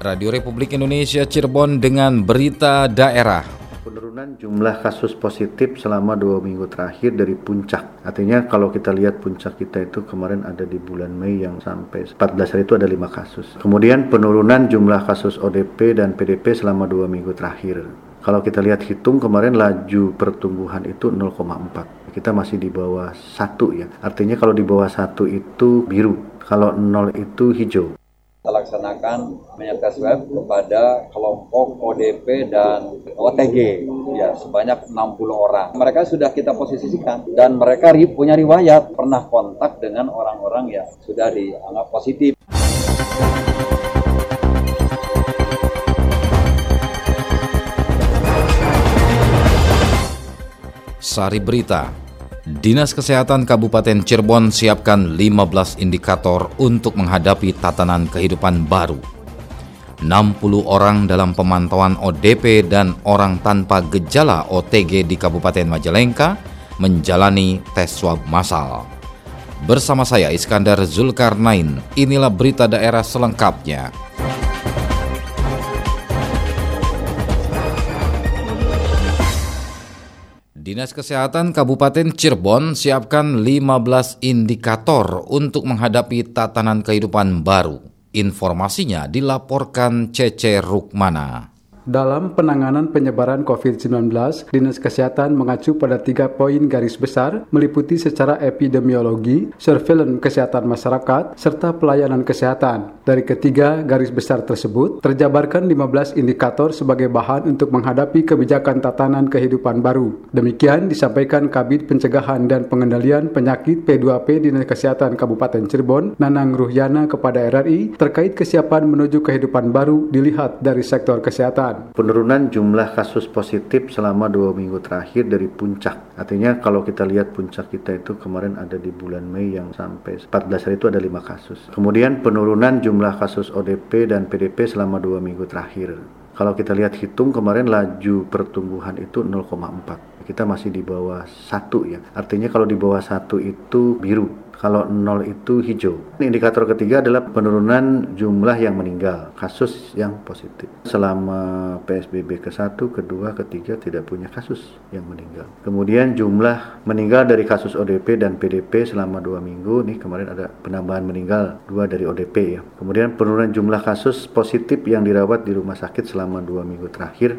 Radio Republik Indonesia Cirebon dengan berita daerah. Penurunan jumlah kasus positif selama dua minggu terakhir dari puncak. Artinya kalau kita lihat puncak kita itu kemarin ada di bulan Mei yang sampai 14 hari itu ada lima kasus. Kemudian penurunan jumlah kasus ODP dan PDP selama dua minggu terakhir. Kalau kita lihat hitung kemarin laju pertumbuhan itu 0,4. Kita masih di bawah satu ya. Artinya kalau di bawah satu itu biru, kalau nol itu hijau kita laksanakan menyertai swab kepada kelompok ODP dan OTG ya sebanyak 60 orang. Mereka sudah kita posisikan dan mereka punya riwayat pernah kontak dengan orang-orang yang sudah dianggap positif. Sari Berita Dinas Kesehatan Kabupaten Cirebon siapkan 15 indikator untuk menghadapi tatanan kehidupan baru. 60 orang dalam pemantauan ODP dan orang tanpa gejala OTG di Kabupaten Majalengka menjalani tes swab massal. Bersama saya Iskandar Zulkarnain, inilah berita daerah selengkapnya. Dinas Kesehatan Kabupaten Cirebon siapkan 15 indikator untuk menghadapi tatanan kehidupan baru. Informasinya dilaporkan Cece Rukmana. Dalam penanganan penyebaran COVID-19, Dinas Kesehatan mengacu pada tiga poin garis besar, meliputi secara epidemiologi, surveillance kesehatan masyarakat, serta pelayanan kesehatan. Dari ketiga garis besar tersebut, terjabarkan 15 indikator sebagai bahan untuk menghadapi kebijakan tatanan kehidupan baru. Demikian disampaikan Kabit Pencegahan dan Pengendalian Penyakit P2P Dinas Kesehatan Kabupaten Cirebon, Nanang Ruhyana kepada RRI, terkait kesiapan menuju kehidupan baru dilihat dari sektor kesehatan. Penurunan jumlah kasus positif selama dua minggu terakhir dari puncak. Artinya kalau kita lihat puncak kita itu kemarin ada di bulan Mei yang sampai 14 hari itu ada lima kasus. Kemudian penurunan jumlah kasus ODP dan PDP selama dua minggu terakhir. Kalau kita lihat hitung kemarin laju pertumbuhan itu 0,4. Kita masih di bawah satu ya. Artinya kalau di bawah satu itu biru kalau nol itu hijau. Indikator ketiga adalah penurunan jumlah yang meninggal, kasus yang positif. Selama PSBB ke-1, kedua, ketiga tidak punya kasus yang meninggal. Kemudian jumlah meninggal dari kasus ODP dan PDP selama dua minggu, nih kemarin ada penambahan meninggal dua dari ODP ya. Kemudian penurunan jumlah kasus positif yang dirawat di rumah sakit selama dua minggu terakhir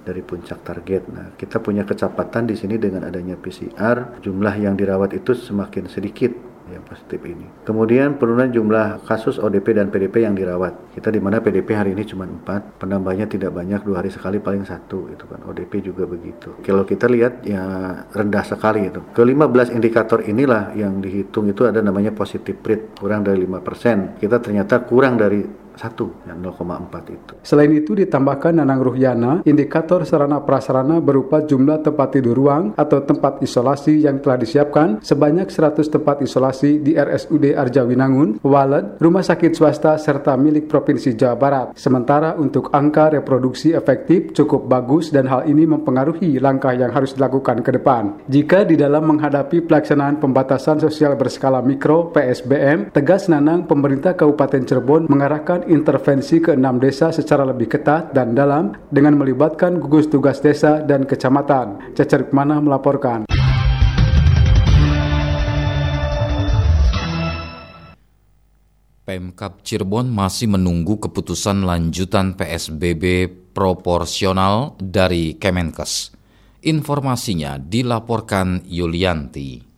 dari puncak target. Nah, kita punya kecepatan di sini dengan adanya PCR, jumlah yang dirawat itu semakin sedikit yang positif ini. Kemudian penurunan jumlah kasus ODP dan PDP yang dirawat. Kita di mana PDP hari ini cuma 4, penambahnya tidak banyak, dua hari sekali paling satu itu kan. ODP juga begitu. Kalau kita lihat ya rendah sekali itu. Ke 15 indikator inilah yang dihitung itu ada namanya positive rate, kurang dari 5%. Kita ternyata kurang dari satu yang 0,4 itu. Selain itu ditambahkan Nanang Ruhyana, indikator sarana prasarana berupa jumlah tempat tidur ruang atau tempat isolasi yang telah disiapkan sebanyak 100 tempat isolasi di RSUD Arjawinangun, Waled, rumah sakit swasta serta milik Provinsi Jawa Barat. Sementara untuk angka reproduksi efektif cukup bagus dan hal ini mempengaruhi langkah yang harus dilakukan ke depan. Jika di dalam menghadapi pelaksanaan pembatasan sosial berskala mikro PSBM, tegas Nanang pemerintah Kabupaten Cirebon mengarahkan intervensi ke enam desa secara lebih ketat dan dalam dengan melibatkan gugus tugas desa dan kecamatan. Cacar Mana melaporkan. Pemkap Cirebon masih menunggu keputusan lanjutan PSBB proporsional dari Kemenkes. Informasinya dilaporkan Yulianti.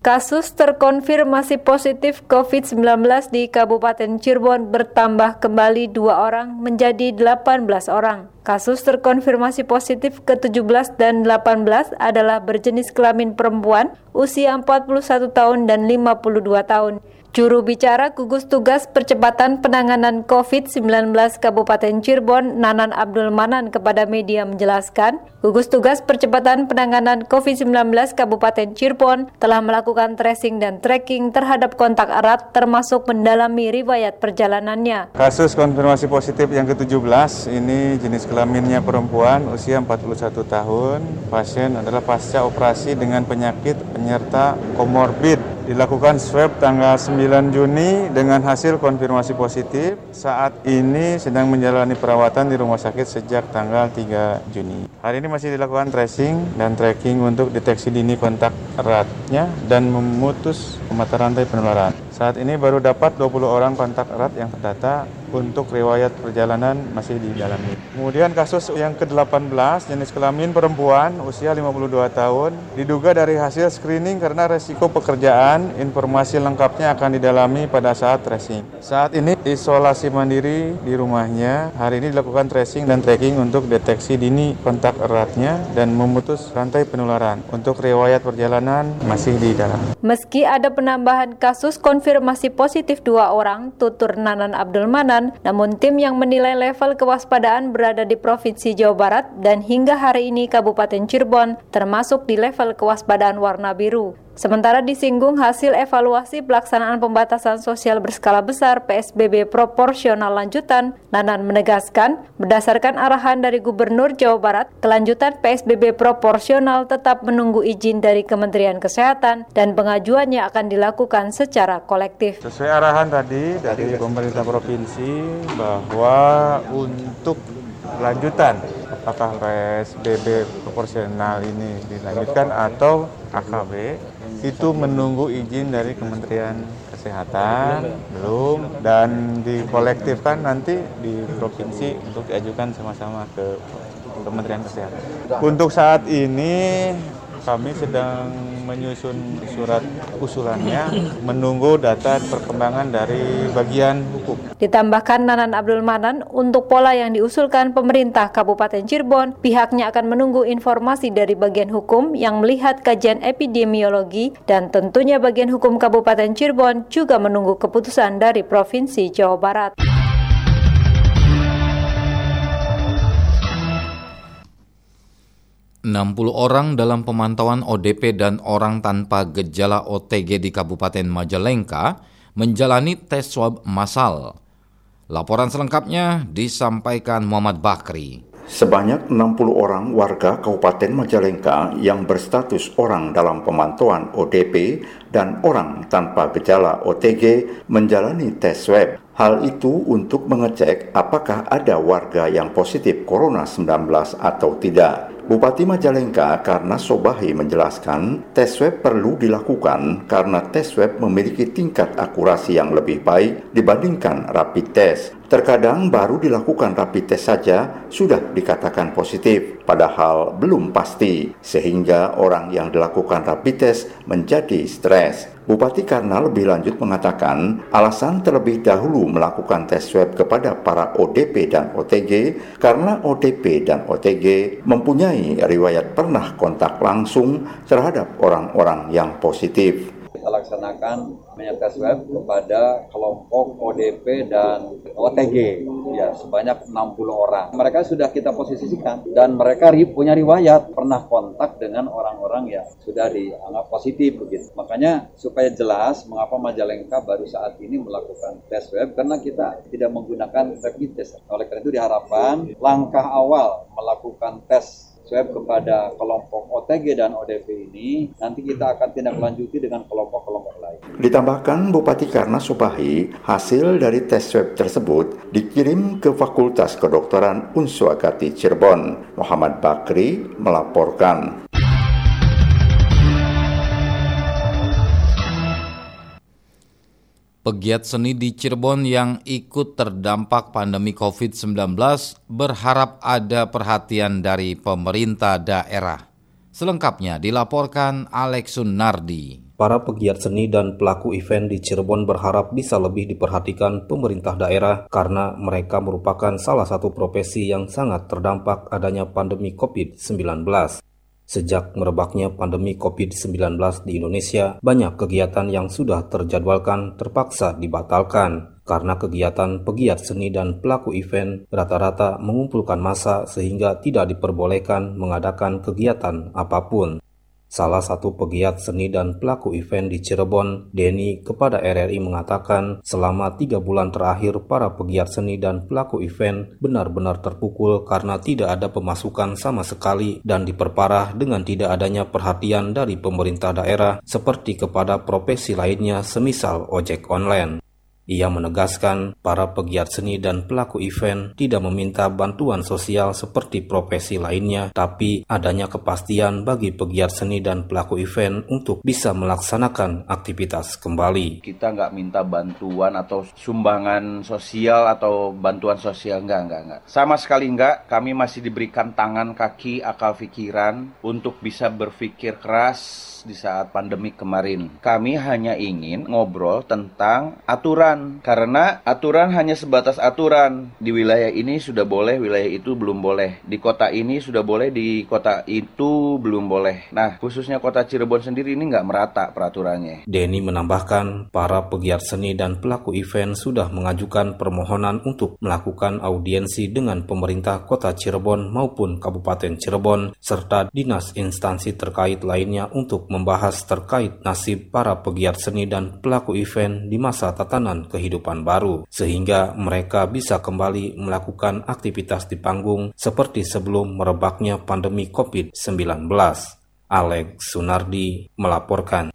Kasus terkonfirmasi positif COVID-19 di Kabupaten Cirebon bertambah kembali dua orang menjadi 18 orang. Kasus terkonfirmasi positif ke-17 dan 18 adalah berjenis kelamin perempuan, usia 41 tahun dan 52 tahun. Juru bicara gugus tugas percepatan penanganan COVID-19 Kabupaten Cirebon, Nanan Abdul Manan kepada media menjelaskan, gugus tugas percepatan penanganan COVID-19 Kabupaten Cirebon telah melakukan tracing dan tracking terhadap kontak erat termasuk mendalami riwayat perjalanannya. Kasus konfirmasi positif yang ke-17 ini jenis kelaminnya perempuan usia 41 tahun. Pasien adalah pasca operasi dengan penyakit penyerta komorbid dilakukan swab tanggal 9 Juni dengan hasil konfirmasi positif. Saat ini sedang menjalani perawatan di rumah sakit sejak tanggal 3 Juni. Hari ini masih dilakukan tracing dan tracking untuk deteksi dini kontak eratnya dan memutus mata rantai penularan. Saat ini baru dapat 20 orang kontak erat yang terdata untuk riwayat perjalanan masih didalami. Kemudian kasus yang ke-18 jenis kelamin perempuan usia 52 tahun diduga dari hasil screening karena resiko pekerjaan informasi lengkapnya akan didalami pada saat tracing. Saat ini isolasi mandiri di rumahnya. Hari ini dilakukan tracing dan tracking untuk deteksi dini kontak eratnya dan memutus rantai penularan. Untuk riwayat perjalanan masih didalami. Meski ada penambahan kasus konfirmasi positif dua orang, tutur Nanan Abdul Manan namun tim yang menilai level kewaspadaan berada di Provinsi Jawa Barat dan hingga hari ini Kabupaten Cirebon termasuk di level kewaspadaan warna biru. Sementara disinggung hasil evaluasi pelaksanaan pembatasan sosial berskala besar PSBB proporsional lanjutan, Nanan menegaskan berdasarkan arahan dari Gubernur Jawa Barat, kelanjutan PSBB proporsional tetap menunggu izin dari Kementerian Kesehatan dan pengajuannya akan dilakukan secara kolektif. Sesuai arahan tadi dari pemerintah provinsi bahwa untuk lanjutan apakah PSBB proporsional ini dilanjutkan atau AKB itu menunggu izin dari Kementerian Kesehatan belum dan dikolektifkan nanti di provinsi untuk diajukan sama-sama ke Kementerian Kesehatan. Untuk saat ini kami sedang menyusun surat usulannya menunggu data perkembangan dari bagian hukum. Ditambahkan Nanan Abdul Manan, untuk pola yang diusulkan pemerintah Kabupaten Cirebon, pihaknya akan menunggu informasi dari bagian hukum yang melihat kajian epidemiologi dan tentunya bagian hukum Kabupaten Cirebon juga menunggu keputusan dari Provinsi Jawa Barat. 60 orang dalam pemantauan ODP dan orang tanpa gejala OTG di Kabupaten Majalengka menjalani tes swab massal. Laporan selengkapnya disampaikan Muhammad Bakri. Sebanyak 60 orang warga Kabupaten Majalengka yang berstatus orang dalam pemantauan ODP dan orang tanpa gejala OTG menjalani tes swab. Hal itu untuk mengecek apakah ada warga yang positif Corona 19 atau tidak. Bupati Majalengka karena Sobahi menjelaskan tes swab perlu dilakukan karena tes swab memiliki tingkat akurasi yang lebih baik dibandingkan rapid test. Terkadang baru dilakukan rapid test saja sudah dikatakan positif, padahal belum pasti, sehingga orang yang dilakukan rapid test menjadi stres. Bupati Karna lebih lanjut mengatakan alasan terlebih dahulu melakukan tes swab kepada para ODP dan OTG karena ODP dan OTG mempunyai riwayat pernah kontak langsung terhadap orang-orang yang positif kita laksanakan menyertai swab kepada kelompok ODP dan OTG ya sebanyak 60 orang. Mereka sudah kita posisikan dan mereka punya riwayat pernah kontak dengan orang-orang yang sudah dianggap positif begitu. Makanya supaya jelas mengapa Majalengka baru saat ini melakukan tes swab karena kita tidak menggunakan rapid test. Oleh karena itu diharapkan langkah awal melakukan tes swab kepada kelompok OTG dan ODP ini, nanti kita akan tindak lanjuti dengan kelompok-kelompok lain. Ditambahkan Bupati Karna Supahi, hasil dari tes swab tersebut dikirim ke Fakultas Kedokteran Unsur Agati Cirebon. Muhammad Bakri melaporkan. Pegiat seni di Cirebon yang ikut terdampak pandemi COVID-19 berharap ada perhatian dari pemerintah daerah. Selengkapnya dilaporkan Alex Sunardi. Para pegiat seni dan pelaku event di Cirebon berharap bisa lebih diperhatikan pemerintah daerah karena mereka merupakan salah satu profesi yang sangat terdampak adanya pandemi COVID-19. Sejak merebaknya pandemi COVID-19 di Indonesia, banyak kegiatan yang sudah terjadwalkan terpaksa dibatalkan karena kegiatan pegiat seni dan pelaku event rata-rata mengumpulkan massa sehingga tidak diperbolehkan mengadakan kegiatan apa pun. Salah satu pegiat seni dan pelaku event di Cirebon, Denny, kepada RRI mengatakan selama tiga bulan terakhir para pegiat seni dan pelaku event benar-benar terpukul karena tidak ada pemasukan sama sekali dan diperparah dengan tidak adanya perhatian dari pemerintah daerah seperti kepada profesi lainnya semisal ojek online. Ia menegaskan para pegiat seni dan pelaku event tidak meminta bantuan sosial seperti profesi lainnya, tapi adanya kepastian bagi pegiat seni dan pelaku event untuk bisa melaksanakan aktivitas kembali. Kita nggak minta bantuan atau sumbangan sosial atau bantuan sosial, nggak, nggak, nggak. Sama sekali nggak, kami masih diberikan tangan, kaki, akal pikiran untuk bisa berpikir keras di saat pandemi kemarin. Kami hanya ingin ngobrol tentang aturan karena aturan hanya sebatas aturan. Di wilayah ini sudah boleh, wilayah itu belum boleh. Di kota ini sudah boleh, di kota itu belum boleh. Nah, khususnya kota Cirebon sendiri ini nggak merata peraturannya. Denny menambahkan, para pegiat seni dan pelaku event sudah mengajukan permohonan untuk melakukan audiensi dengan pemerintah kota Cirebon maupun Kabupaten Cirebon serta dinas instansi terkait lainnya untuk membahas terkait nasib para pegiat seni dan pelaku event di masa tatanan kehidupan baru, sehingga mereka bisa kembali melakukan aktivitas di panggung seperti sebelum merebaknya pandemi COVID-19. Alex Sunardi melaporkan.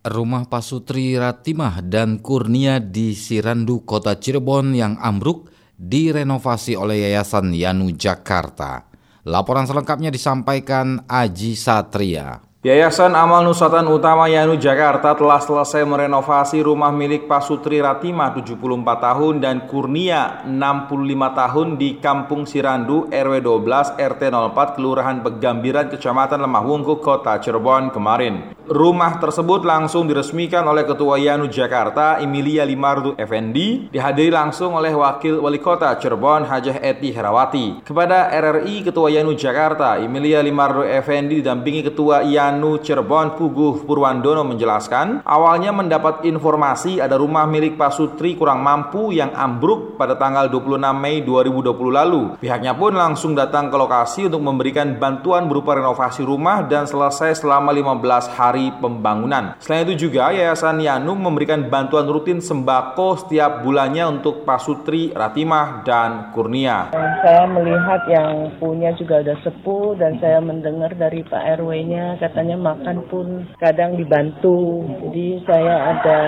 Rumah Pasutri Ratimah dan Kurnia di Sirandu, Kota Cirebon yang ambruk direnovasi oleh Yayasan Yanu Jakarta. Laporan selengkapnya disampaikan Aji Satria. Yayasan Amal Nusatan Utama Yanu Jakarta telah selesai merenovasi rumah milik Pasutri Ratima 74 tahun dan Kurnia 65 tahun di Kampung Sirandu RW 12 RT 04 Kelurahan Pegambiran Kecamatan Lemah Wungkuk Kota Cirebon kemarin. Rumah tersebut langsung diresmikan oleh Ketua Yanu Jakarta Emilia Limardu Effendi dihadiri langsung oleh Wakil Wali Kota Cirebon Hajah Eti Herawati. Kepada RRI Ketua Yanu Jakarta Emilia Limardu Effendi didampingi Ketua Yanu Anu Cirebon Puguh Purwandono menjelaskan, awalnya mendapat informasi ada rumah milik Pak Sutri kurang mampu yang ambruk pada tanggal 26 Mei 2020 lalu. Pihaknya pun langsung datang ke lokasi untuk memberikan bantuan berupa renovasi rumah dan selesai selama 15 hari pembangunan. Selain itu juga Yayasan Yanum memberikan bantuan rutin sembako setiap bulannya untuk Pak Sutri, Ratimah, dan Kurnia. Saya melihat yang punya juga ada sepuh dan saya mendengar dari Pak RW-nya kata katanya makan pun kadang dibantu. Jadi saya ada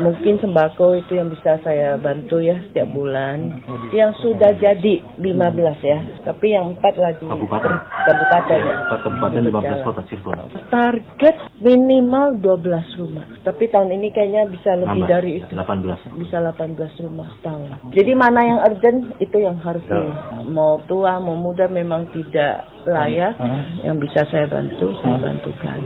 mungkin sembako itu yang bisa saya bantu ya setiap bulan. Yang sudah jadi 15 ya, tapi yang empat lagi kabupaten. Kabupaten. Ya. Kabupaten 15 kota Cirebon. Target minimal 12 rumah. Tapi tahun ini kayaknya bisa lebih dari itu. 18. Bisa 18 rumah tahun. Jadi mana yang urgent itu yang harus Ya. mau tua mau muda memang tidak layak yang bisa saya bantu saya bantukan.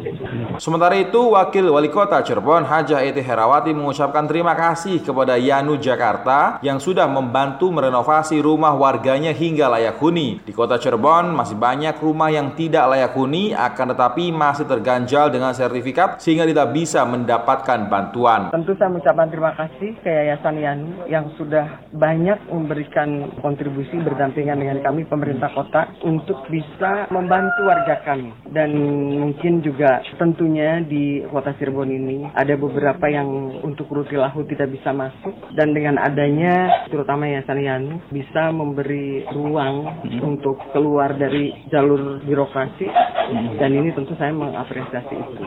Sementara itu, Wakil Wali Kota Cirebon Hajah Eti Herawati mengucapkan terima kasih kepada Yanu Jakarta yang sudah membantu merenovasi rumah warganya hingga layak huni. Di Kota Cirebon masih banyak rumah yang tidak layak huni akan tetapi masih terganjal dengan sertifikat sehingga tidak bisa mendapatkan bantuan. Tentu saya mengucapkan terima kasih ke Yayasan Yanu yang sudah banyak memberikan kontribusi berdampingan dengan kami pemerintah kota untuk bisa membantu warga kami dan mungkin juga tentunya di kota Cirebon ini ada beberapa yang untuk rutilahu tidak bisa masuk. Dan dengan adanya terutama Yayasan Yanu bisa memberi ruang untuk keluar dari jalur birokrasi. Dan ini tentu saya mengapresiasi itu.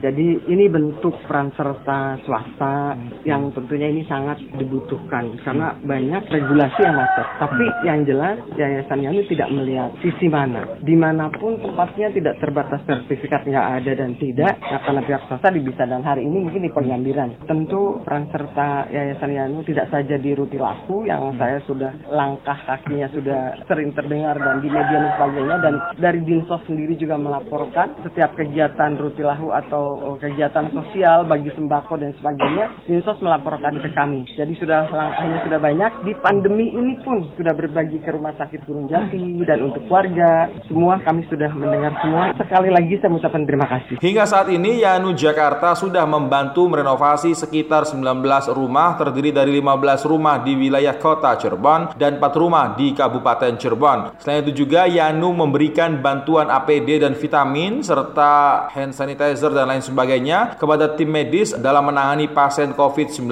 Jadi ini bentuk peran serta swasta yang tentunya ini sangat dibutuhkan. Karena banyak regulasi yang masuk. Tapi yang jelas Yayasan Yanu tidak melihat sisi mana. Di mana pun tempatnya tidak terbatas sertifikat nggak ada dan tidak, nah, karena pihak swasta bisa dan hari ini mungkin di pengambilan. Tentu peran serta Yayasan Yanu tidak saja di Rutilaku yang saya sudah langkah kakinya sudah sering terdengar dan di media dan sebagainya dan dari Dinsos sendiri juga melaporkan setiap kegiatan rutilahu atau kegiatan sosial bagi sembako dan sebagainya, Dinsos melaporkan ke kami. Jadi sudah langkahnya sudah banyak. Di pandemi ini pun sudah berbagi ke rumah sakit Gunung Jati dan untuk warga. Semua kami sudah mendengar semua. Sekali lagi saya mengucapkan terima kasih. Hingga saat ini Yanu Jakarta sudah membantu merenovasi sekitar 19 rumah terdiri dari 15 rumah di wilayah kota Cirebon dan 4 rumah di Kabupaten Cirebon. Selain itu juga Yanu memberikan bantuan APD dan vitamin serta hand sanitizer dan lain sebagainya kepada tim medis dalam menangani pasien COVID-19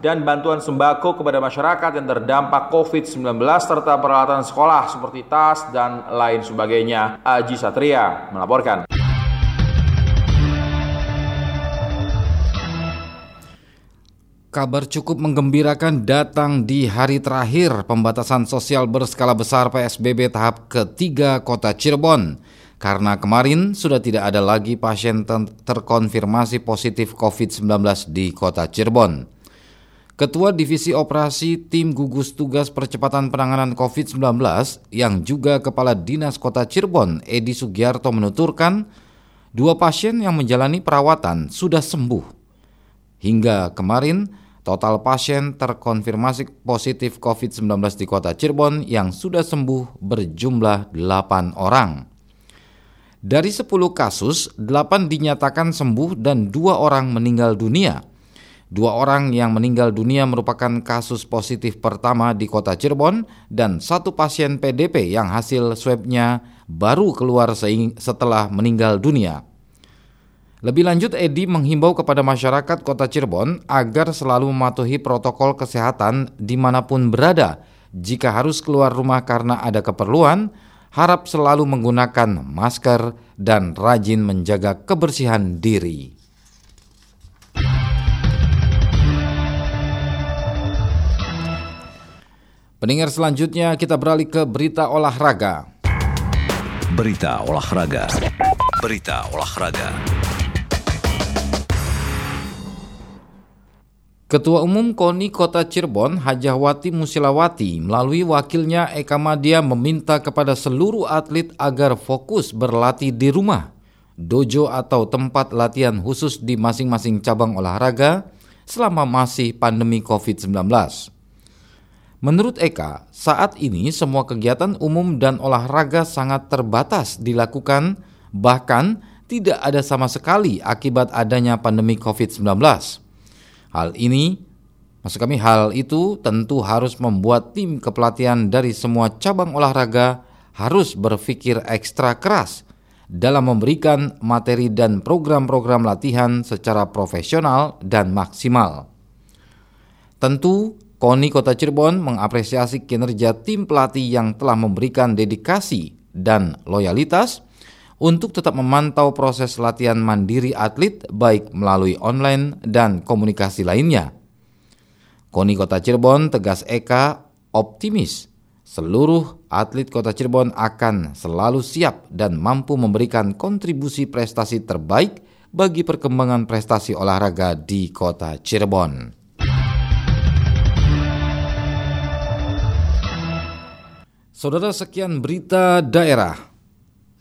dan bantuan sembako kepada masyarakat yang terdampak COVID-19 serta peralatan sekolah seperti tas dan lain sebagainya. Aji Satria melaporkan. Kabar cukup menggembirakan datang di hari terakhir pembatasan sosial berskala besar PSBB tahap ketiga kota Cirebon. Karena kemarin sudah tidak ada lagi pasien terkonfirmasi positif COVID-19 di kota Cirebon. Ketua Divisi Operasi Tim Gugus Tugas Percepatan Penanganan COVID-19 yang juga Kepala Dinas Kota Cirebon, Edi Sugiarto menuturkan, dua pasien yang menjalani perawatan sudah sembuh Hingga kemarin, total pasien terkonfirmasi positif COVID-19 di kota Cirebon yang sudah sembuh berjumlah 8 orang. Dari 10 kasus, 8 dinyatakan sembuh dan 2 orang meninggal dunia. Dua orang yang meninggal dunia merupakan kasus positif pertama di kota Cirebon dan satu pasien PDP yang hasil swabnya baru keluar setelah meninggal dunia. Lebih lanjut, Edi menghimbau kepada masyarakat kota Cirebon agar selalu mematuhi protokol kesehatan di mana pun berada. Jika harus keluar rumah karena ada keperluan, harap selalu menggunakan masker dan rajin menjaga kebersihan diri. Pendengar selanjutnya kita beralih ke berita olahraga. Berita olahraga. Berita olahraga. Ketua Umum KONI Kota Cirebon, Hajahwati Musilawati, melalui wakilnya Eka Madia meminta kepada seluruh atlet agar fokus berlatih di rumah, dojo atau tempat latihan khusus di masing-masing cabang olahraga selama masih pandemi COVID-19. Menurut Eka, saat ini semua kegiatan umum dan olahraga sangat terbatas dilakukan, bahkan tidak ada sama sekali akibat adanya pandemi COVID-19. Hal ini, maksud kami hal itu tentu harus membuat tim kepelatihan dari semua cabang olahraga harus berpikir ekstra keras dalam memberikan materi dan program-program latihan secara profesional dan maksimal. Tentu, KONI Kota Cirebon mengapresiasi kinerja tim pelatih yang telah memberikan dedikasi dan loyalitas untuk tetap memantau proses latihan mandiri atlet baik melalui online dan komunikasi lainnya. Koni Kota Cirebon tegas Eka optimis seluruh atlet Kota Cirebon akan selalu siap dan mampu memberikan kontribusi prestasi terbaik bagi perkembangan prestasi olahraga di Kota Cirebon. Saudara sekian berita daerah.